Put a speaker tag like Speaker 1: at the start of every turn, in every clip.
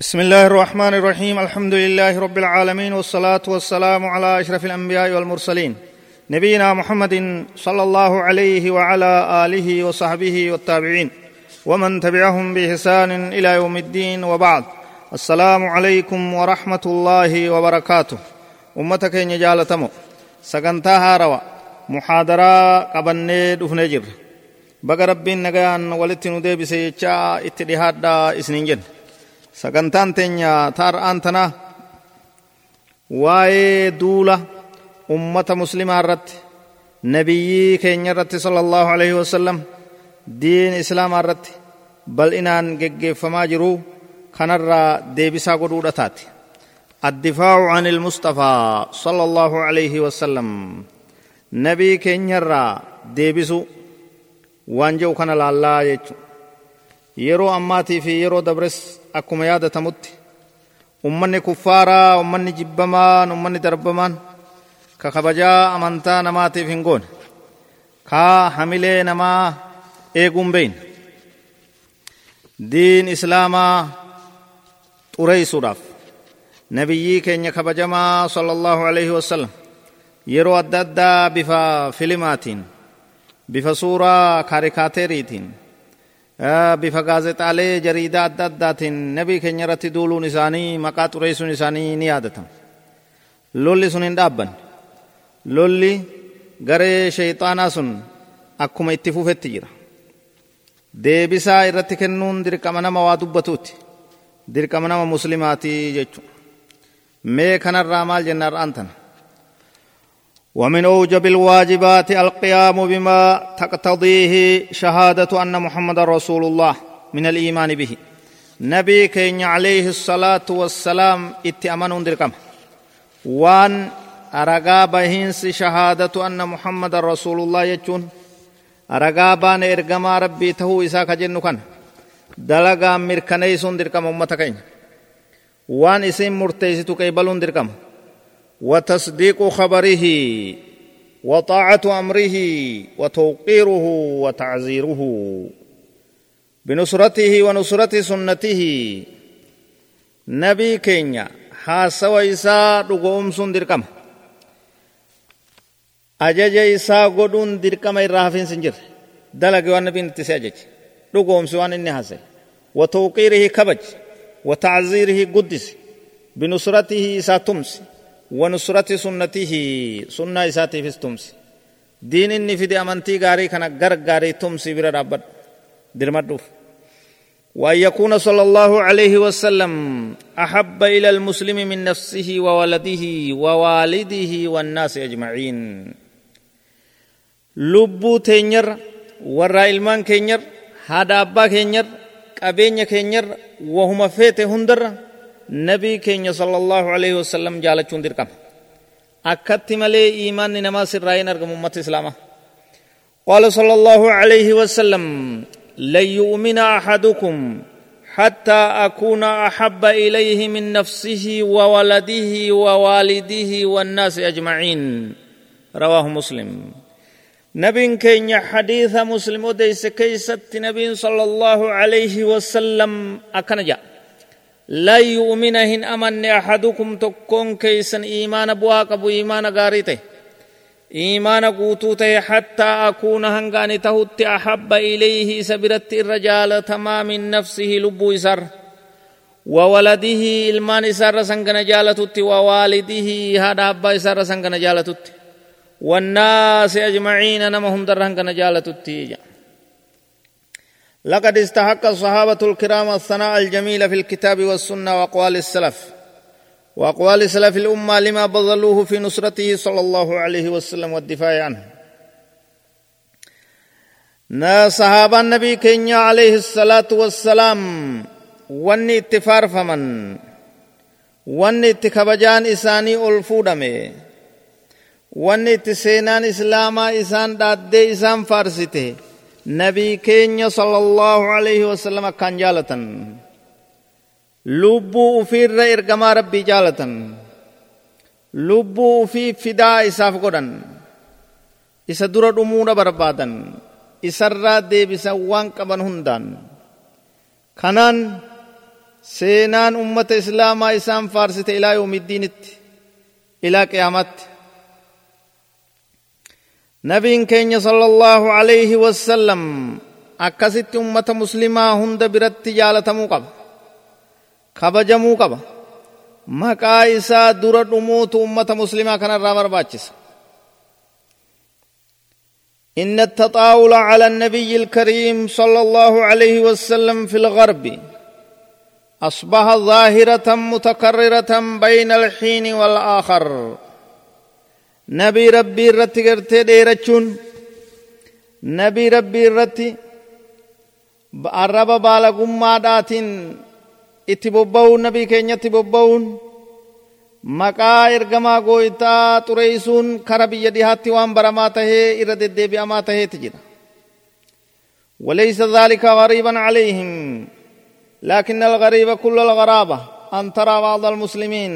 Speaker 1: بسم الله الرحمن الرحيم. الحمد لله رب العالمين والصلاة والسلام على أشرف الأنبياء والمرسلين. نبينا محمد صلى الله عليه وعلى آله وصحبه والتابعين. ومن تبعهم بإحسان إلى يوم الدين وبعد. السلام عليكم ورحمة الله وبركاته. أمتك إن جالتمو. سقنتها روا. محاضرة قبني دفن جر بقى نغيان ولتنو دي بسيچا اتدهاد إسنين جن. sagantaan teenya taar'aan tana waa'ee duula ummata muslimaa irratti nabiyyii keenya irratti sala alaihi wasallam diin islaamaa irratti bal'inaan geggeeffamaa jiru kanarraa deebisaa godhuudha taate addifaacu an ilmustafaa sala allahu alaihi wasallam nabii keenya irraa deebisuu waan je'u kana laallaa jechuudha. Yeroo ammaatii fi yeroo dabres akkuma yaadatamutti ummanni kuffaaraa ummanni jibbamaan ummanni darbamaan ka kabajaa amantaa namaatiif hin goone. Kaa hamilee namaa eeguun beeyne diin islaamaa xureeysuudhaaf nabiyyii keenya kabajamaa sala allahu alaihi yeroo adda addaa bifa filimaatiin bifa suuraa kaarikaateeriitiin bifa gaazexaalee jariidaa adda addaatiin nabii keenya irratti duuluun isaanii maqaa xureessuun isaanii ni yaadatama lolli sun hin dhaabbanne lolli garee shayxaanaa sun akkuma itti fufetti jira deebisaa irratti kennuun dirqama nama waa dubbatuuti dirqama nama muslimaatii jechuudha mee kanarraa maal jenna har'aan tana ومن أوجب الواجبات القيام بما تقتضيه شهادة أن محمد رسول الله من الإيمان به. نبي كين عليه الصلاة والسلام اتامن دركم وان أرغا بهنس شهادة أن محمد رسول الله يجون. أرغا بان إرغما ربي تهو إسا كجنو كان. دلغا مركنيسون دركم امتكين وان اسم مرتيستو كيبلون دركم وتصديق خبره وطاعة أمره وتوقيره وتعزيره بنصرته ونصرة سنته. نبي كينيا حاسوا إساء رقوم سن دركم أجج إساء قدون دركم إرهافين سنجر. دلق والنبي نتسي أجج رقوم سوان إني وتوقيره كبج. وتعزيره قدس. بنصرته إساء تمسي ونصرة سنته. سنة إساتي في تمسي دين إني في دي أمانتي غاري كان غر غاري تمسي برا رابط. درمدوف وأن يكون صلى الله عليه وسلم أحب إلى المسلم من نفسه وولده ووالده والناس أجمعين. لبو تينير ورا إلمان كينير هذا أبا كينير قبين كينير وهم فيت هندر نبي کے صلی الله عليه وسلم جال چوندر کم اکتھی ملے ایمان نماز رائے نرگم امت اسلامہ قال صلى الله عليه وسلم ليؤمن أحدكم حتى أكون أحب إليه من نفسه وولده ووالده والناس أجمعين رواه مسلم نبي كين حديث مسلم ودي سكيست نبي صلى الله عليه وسلم أكنجا جاء لا يؤمن هن أمن أحدكم تكون كيسن إيمان بواك أبو إيمان غاريته. إيمان قوتوته حتى أكون هنغاني تهت أحب إليه سبرت الرجال تمام نفسه لبو إسر. وولده إلمان إسر سنغن جالتت ووالده هذا أبا إسر سنغن جالتت والناس أجمعين نمهم درهن جالتت لقد استحق الصحابة الكرام الثناء الجميل في الكتاب والسنة وأقوال السلف. وأقوال سلف الأمة لما بذلوه في نصرته صلى الله عليه وسلم والدفاع عنه. نا صحابة النبي كينيا عليه الصلاة والسلام واني اتفار فمن واني اتكبجان إساني ألفودمي واني اتسينان إسلاما إسان دادي إسان فارسته nabii keenya sallallahu alaihi wasallam akkaan jaalatan lubbuu ufiirra ergamaa rabbii jaalatan lubbuu ufii fidaa isaaf godhan isa dura dhumuudha barbaadan isarraa deebisan waan qaban hundaan kanaan seenaan ummata islaamaa isaan faarsite ilaa yoomiddiinitti ilaa qiyaamatti نبي كين صلى الله عليه وسلم أكست أمة مسلمة هند برت جالة موقب خبج موقب ما كايسا درد أموت أمة مسلمة كان الرابر باتشس إن التطاول على النبي الكريم صلى الله عليه وسلم في الغرب أصبح ظاهرة متكررة بين الحين والآخر nabii rabbii irratti gartee dheerachuun nabii rabbii irratti arraba baalagummaadhaatiin itti bobba'uun nabii keenyatti bobba'uun maqaa ergamaa gooytaa xureeysuun kara biyya dhihaatti waan baramaa tahee irra deddeebi'amaa taheeti jira. Walaysa dhaalika gariiban calayhim laakin algariiba kulla algaraaba an taraa baada almuslimiin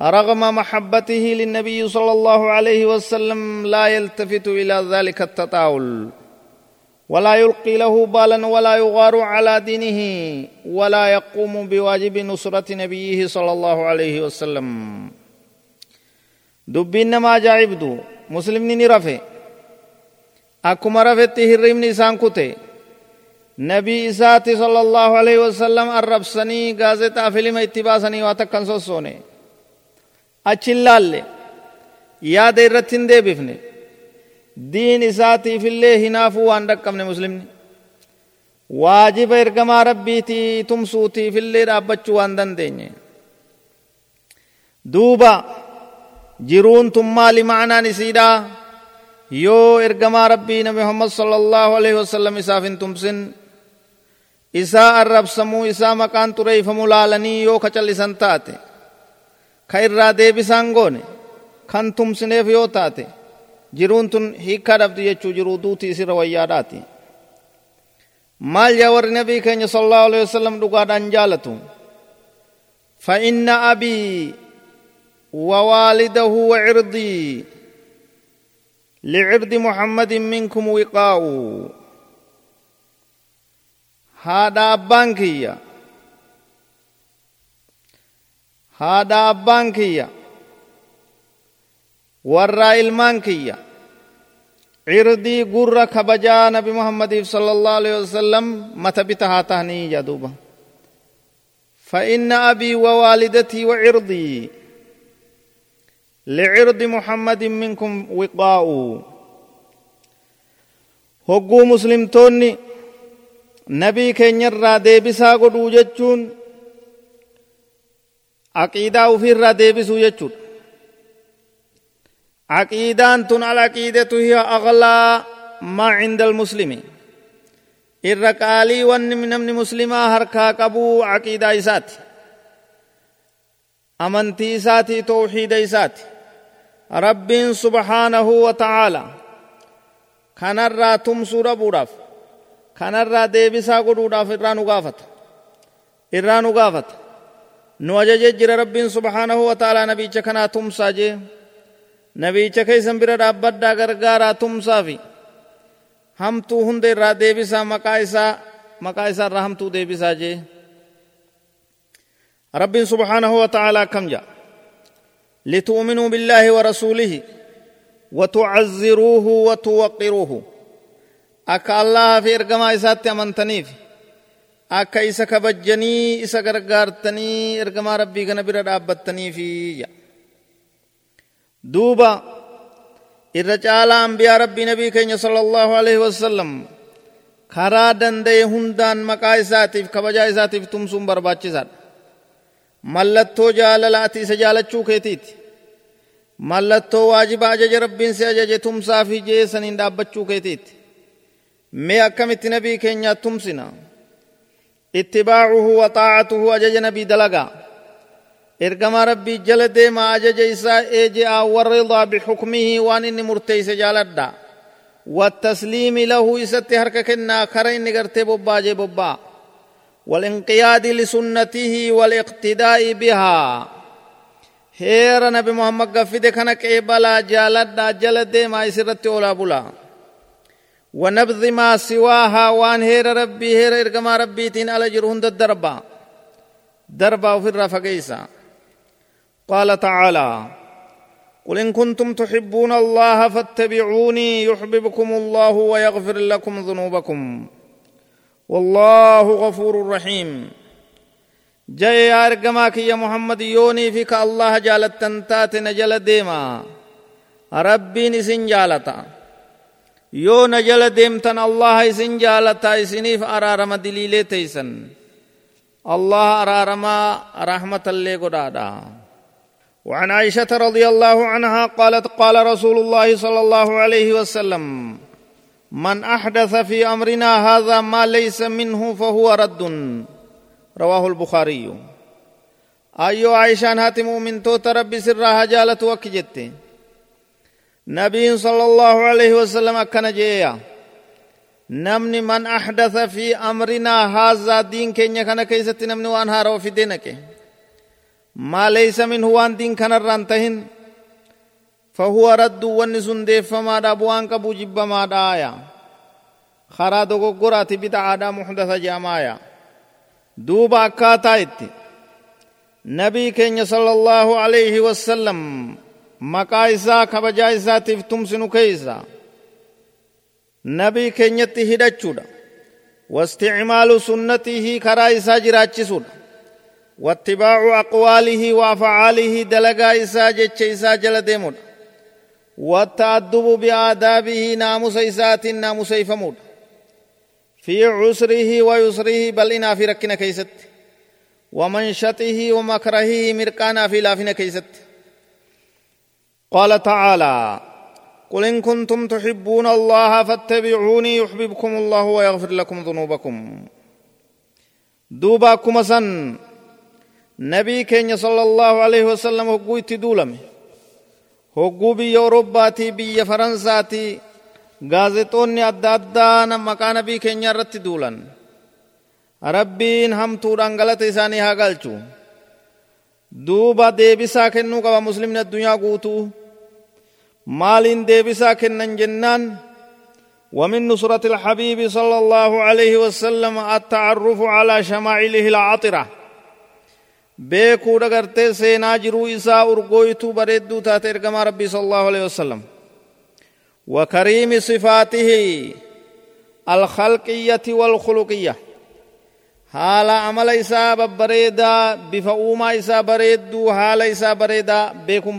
Speaker 1: رغم محبته للنبي صلى الله عليه وسلم لا يلتفت إلى ذلك التطاول ولا يلقي له بالا ولا يغار على دينه ولا يقوم بواجب نصرة نبيه صلى الله عليه وسلم. دبين ما جاعبدو مسلم نرفه أكما رفت هرمني إسان كته نبي إساتي صلى الله عليه وسلم الربسني غازتا فيلم اتباسني واتكن سوسوني. أچلال يا ديرتين دي بفني diin isaatiifillee hinaafuu waan dhaqqabne muslimni waajiba ergamaa rabbiitii tumsuutiifillee dhaabbachuu waan dandeenye duuba jiruun tun maali ma'anaan isiidha yoo ergamaa rabbii nabi muhammad sallallahu alaihi wasallam isaaf hin tumsin isaa arrabsamuu isaa maqaan xureeyfamu laalanii yoo kacallisan taate ka irraa deebisaan goone kan tumsineef yoo taate jiruun tun hiikkaa dhabdu jechuu jiruu duutii isirra wayyaadhaati maal yaa warri nabii keenya sallallahu alaihi wasallam dhugaadhaan jaalatu فإن أبي ووالده وعرضي لعرض محمد منكم وقاء هذا أبانكية هذا أبانكية warraa ilmaan kiyya cirdii gurra kabajaa nabi muhammadiif sala allahu alaihi wasallam mata bita haa tahanii jaduuba فإن أبي ووالدتي وعرضي لعرض محمد منكم وقاء hogguu muslimtoonni nabii keenyarraa deebisaa godhuu jechuun aqiidaa ufiirraa deebisuu jechuudha. عقيدان تن العقيدة هي أغلى ما عند المسلم الرقالي ون من من مسلمة هركا قبو عقيدة إسات أمنتي إساتي توحيد إسات رب سبحانه وتعالى كان الرا تمسور بوراف كان الرا ديبسا قدوراف الرا نغافت الرا نغافت نوجج جر رب سبحانه وتعالى نبي چكنا تمسا جي nabicha keeysan bira dhaabbadhaa gargaaraa tumsaa fi hamtuu hunda irraa deebisaa maqaa isaa maqaa isaa irraa hamtuu deebisaa jee. رب سبحانه وتعالى كم جاء لتؤمنوا بالله ورسوله وتعزروه وتوقروه أكا الله في إرقما إسات أمنتنيف أكا إسا كبجني إسا غرغارتني إرقما ربي غنبرا دابتني في جاء دوبا irra caalaa ambiyaa rabbii nabii keenya sala allahu alaihi wasallam karaa danda'e hundaan maqaa isaatiif kabajaa isaatiif tumsuun barbaachisaadha mallattoo jaalala ati isa jaalachuu keetiiti mallattoo waajiba ajaja rabbiin si ajaje tumsaa fi dhaabbachuu keetiiti mee akkamitti nabii keenyaa tumsina ittibaacuhu wa xaacatuhu ajaja nabii dalagaa ergama rabbii jala deema ajaja isaa eeje'a warridaa bixukmihi waan inni murteeyse jaaladha والتسليم له إسات هرك كنا كرين نغرتي بباجي ببا والانقياد لسنته والاقتداء بها هير نبي محمد قفده كان كيبلا جالد جلد ما يسرت ولا بلا ونبذ ما سواها وان هير ربي هير إرقما ربي تين على جرهن الدربا. دربا في الرفقيسا قال تعالى قل إن كنتم تحبون الله فاتبعوني يحببكم الله ويغفر لكم ذنوبكم. والله غفور رحيم. جاء يا ارگما يا محمد يوني فيك الله جالتن تات نجل ديما. ربي نسن جالتا. يو نجل ديمتن الله اسن جالتا اسنيف أرارم دليلي تيسن. الله ارارما رحمة اللي قدادا. وعن عائشة رضي الله عنها قالت قال رسول الله صلى الله عليه وسلم من أحدث في أمرنا هذا ما ليس منه فهو رد. رواه البخاري. أيو عائشان هاتي مؤمن توت ربي سرها جالت وكجت. نبي صلى الله عليه وسلم أكنا جيا نمني من أحدث في أمرنا هذا دين كينيا كان كيست نمني وانها رو في دينك ما ليس منه وان دين كان الرانتهن فهو رد ونسن ديف ما دا بوان كبو جب دايا خرا دوغو قراتي بدعا دا محدث جامايا duuba akkaataa itti nabii keenya sala allaahu alayhi wasallam maqaa isaa kabajaa isaatiif tumsinu keeysa nabii keenyatti hidhachuudha واستعمال سنته كرا إسا جراچسود واتباع أقواله وأفعاله دلقا إسا جتش إسا جل ديمود والتأدب بآدابه ناموس إسات ناموس إفمود في عسره ويسره بل إنا في ركنا كيست ومنشته ومكرهه مركانا في لافنا كيست قال تعالى قل إن كنتم تحبون الله فاتبعوني يحببكم الله ويغفر لكم ذنوبكم. دوباكم سن نبي كين صلى الله عليه وسلم هو قويت دولم. هو بي أوروباتي بي فرنساتي غازتوني أدادان مكان نبي كين يرت دولن. ربين هم توران غلط إساني دوبا دي بساكنو كوا مسلمين الدنيا قوتو maaliin deebisaa kennan jennaan ومن نصرة الحبيب صلى الله عليه وسلم التعرف على شمائله العطرة بيكو دغرتي سينا جرو إساء أرغويتو بريدو تات إرقما ربي صلى الله عليه وسلم. وكريم صفاته الخلقية والخلقية. حال عمل إسا بريدا بفؤوما إسا بريدو حال إسا بريدا بيكم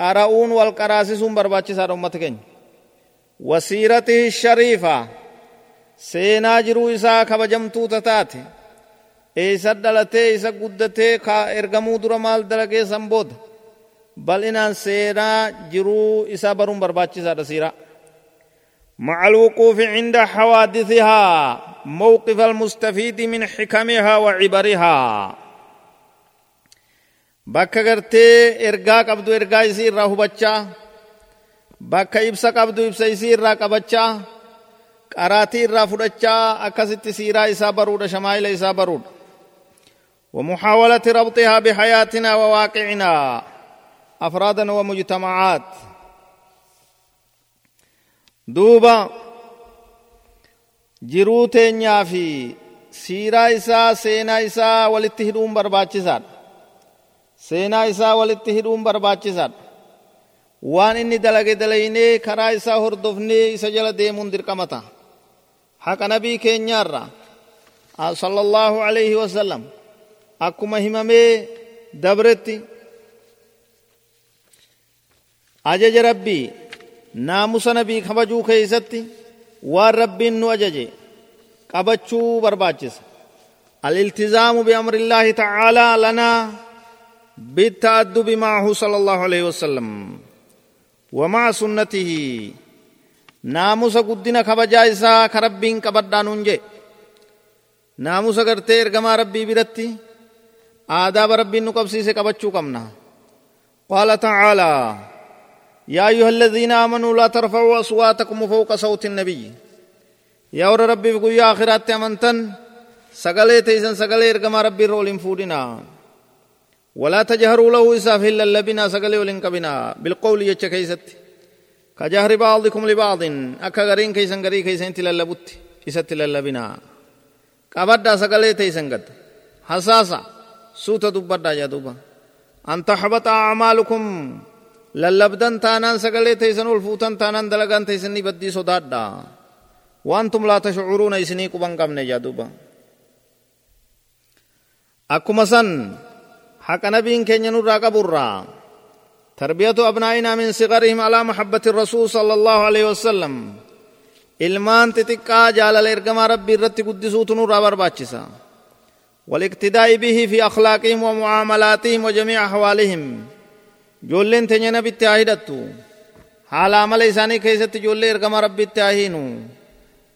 Speaker 1: برباچسات قرؤون والقراسسون برباچسات أمتكين وسيرته الشريفة سينا جرو إسا كبجمتو تتاتي إيسا دلته إيسا قدته كا إرغمو درمال دلقه سنبوده bal'inaan seenaa jiruu isaa baruun barbaachisaadha siiraa مع الوقوف عند حوادثها موقف المستفيد من حكمها وعبرها bakka gartee ergaa qabdu ergaa isii irraa hubachaa bakka ibsa qabdu ibsa isii irraa qabachaa qaraatii irraa fudhachaa akkasitti siiraa isaa baruudha shamaayila isaa baruudha ومحاولة ربطها بحياتنا وواقعنا أفرادا ومجتمعات دوبا fi siiraa isaa seenaa isaa walitti hidhuun barbaachisaadha seenaa isaa walitti hidhuun barbaachisaadha waan inni dalage dalaynee karaa isaa hordofnee isa jala deemuun dirqamata haqa nabii keenyaarra sallallahu alaihi wasallam akkuma himamee dabretti ajaja rabbii naamusa nabii kabajuu keeysatti waan rabbiin nu ajaje qabachuu barbaachisa بأمر الله تعالى لنا بالتأدب معه صلى الله عليه وسلم. ومع سنته ناموس قدنا كبجا إسا كربين كبردان انجي ناموس کرتے ارگما ربی برتی آداب ربی نقبسی سے کبچو کمنا قال تعالى يا أيها الذين آمنوا لا ترفعوا أصواتكم فوق صوت النبي. يا ور ربي بقول يا آخرات أمنتن سقلي تيسن سقلي إرقما ربي رولين فودنا. ولا تجهروا له إساف إلا اللبنا سقلي ولين كبنا بالقول يتشكيست كجهر بعضكم لبعض أكا غرين كيسن غري كيسن تلالبت إسات تلالبنا قبدا سقلي تيسن قد hasaasa suuta dubbadhaa jaa duuba an taxbata acmaalukum lallabdan taanaan sagalee teeysan ol fuutan taanaan dalagaan teeysan ni baddii sodaadha waantum laa tashcuruuna isinii quban qabne haqa nabiin keenya nurraa qaburraa تربية أبنائنا من صغرهم على محبة الرسول صلى الله عليه وسلم. ilmaan xixiqqaa jaalala ergamaa rabbii irratti guddisuutu nurraa barbaachisa والإقتداء به في أخلاقهم ومعاملاتهم وجميع أحوالهم. جولين تنين نبي هدتو حال عمل إساني كيست جولي إرقم ربي التاهينو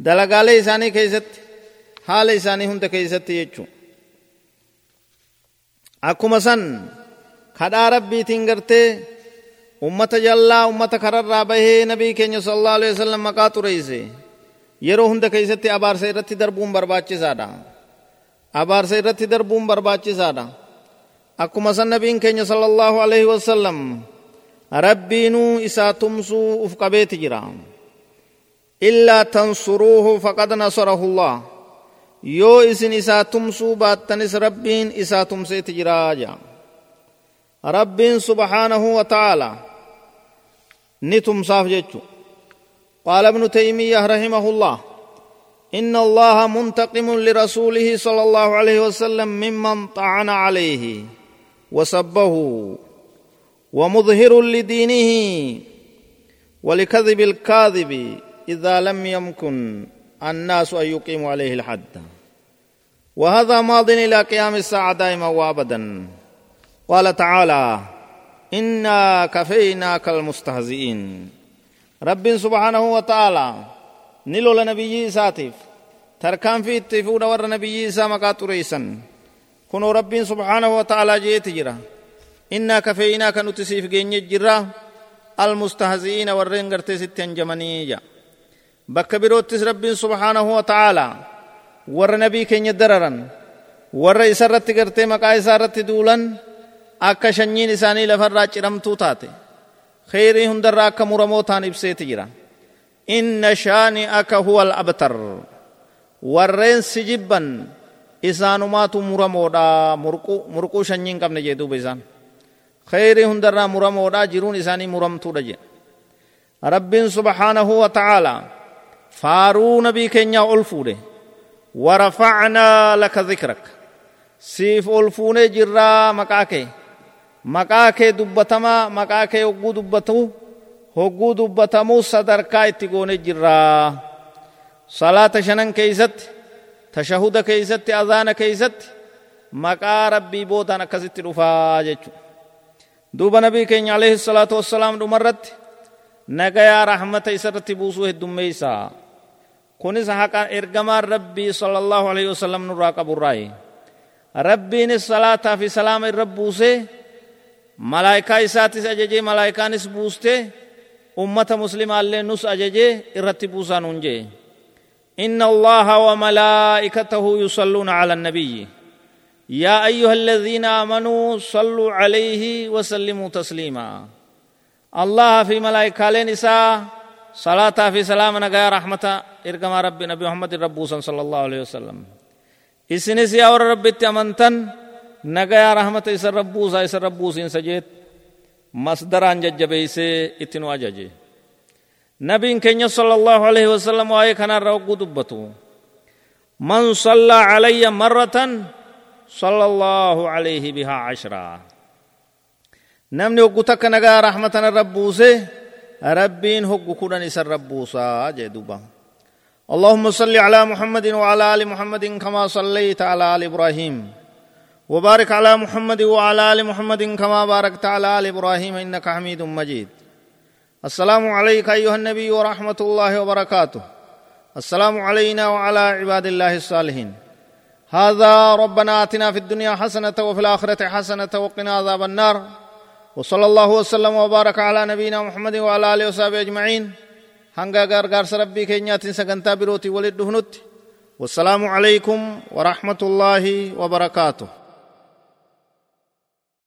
Speaker 1: دلقال إساني كيست حال إساني هند كيست يجو. أكما سن خدا ربي تنگرته ummata jallaa ummata kararraa bahee nabii keenya sallallahu alaihi wasallam maqaa xureeyse yeroo hunda keessatti abaarsa irratti darbuun barbaachisaadha abaarsa irratti darbuun barbaachisaadha akkuma san nabiin keenya sallallahu alaihi wasallam rabbiinuu isaa tumsuu uf qabeeti jira illaa tansuruuhu faqad nasarahu allah isaa tumsuu baattanis rabbiin isaa tumseeti jiraa jaa rabbiin subhaanahu wa ta'aalaa نتم صاف جتشو قال ابن تيمية رحمه الله إن الله منتقم لرسوله صلى الله عليه وسلم ممن طعن عليه وسبه ومظهر لدينه ولكذب الكاذب إذا لم يمكن الناس أن يقيموا عليه الحد وهذا ماض إلى قيام الساعة دائما وأبدا. قال تعالى إنا كفيناك المستهزئين. رب سبحانه وتعالى نلو لنبي ساتف. تركان في التفود ور نبي سامكا تريسا كنو رب سبحانه وتعالى جيت جرا. إنا كفيناك نتسيف جيني جرا. المستهزئين ورين غرتي ستين جمانيجا بك بروتس رب سبحانه وتعالى. ور نبي كين دررا ور إسرت غرتي مكا إسرت دولا akka shanyiin isaanii lafarraa ciramtuu taate kheyrii hundarraa akka muramoo taan ibseeti jira inna shaani'aka huwa alabtar warreen si jibban isaanumaatu muramoodha murquu shanyiin qabne jee duuba isaan kheyrii hundarraa muramoodha jiruun isaanii muramtuudha jee rabbiin subhaanahu wa ta'aalaa faaruu nabii keenyaa ol fuudhe ورفعنا لك ذكرك سيف ألفوني جرا kee dubbatamaa maqaa kee hogguu dubbatu hogguu dubbatamuu sadarkaa itti goone jirraa salaata shanan keeysatti tashahuda keeysatti azaana keeysatti maqaa rabbii boodaan akkasitti dhufaa jechu duuba nabii keenya alayhi salaatu wassalaam dhumarratti nagayaa rahmata isarratti buusuu heddummeeysaa kunis haqa ergamaan rabbii sala allahu alaihi wasallam nurraa qaburraayi rabbiinis salaataa fi salaama irra buusee malaayikaa isaatis ajajee malaayikaanis buuste ummata muslimaallee nus ajajee irratti buusaa nuun jee إن الله وملائكته يصلون على النبي يا أيها الذين آمنوا صلوا عليه وسلموا تسليما الله في ملائكة نساء صلاة في سلام نجايا رحمة إرقم رب نبي محمد رب صلى الله عليه وسلم إسنسي اور رب rahmata isa rabbuusaa isa rabbuusiinsa jeet masdaraan jajjabeeysee itti nu ajaje nabiin keenya sala allahu alaihi wasalam waa'ee kanarra hogguu dubbatu man sallaa calayya marratan sala allahu alayhi bihaa cashraa namni hoggu takka nagaa rahmatana rabbuuse rabbiin hoggu kudhan isa rabbuusaa jee duba اللهم صل على محمد وعلى آل محمد كما صليت على آل إبراهيم. وبارك على محمد وعلى آل محمد كما باركت على آل إبراهيم إنك حميد مجيد. السلام عليك أيها النبي ورحمة الله وبركاته. السلام علينا وعلى عباد الله الصالحين. هذا ربنا آتنا في الدنيا حسنة وفي الآخرة حسنة وقنا عذاب النار. وصلى الله وسلم وبارك على نبينا محمد وعلى آله وصحبه أجمعين. هنگا غار غار سربي كينيا تنسى غنتا بروتي ولد دهنوتي والسلام عليكم ورحمة الله وبركاته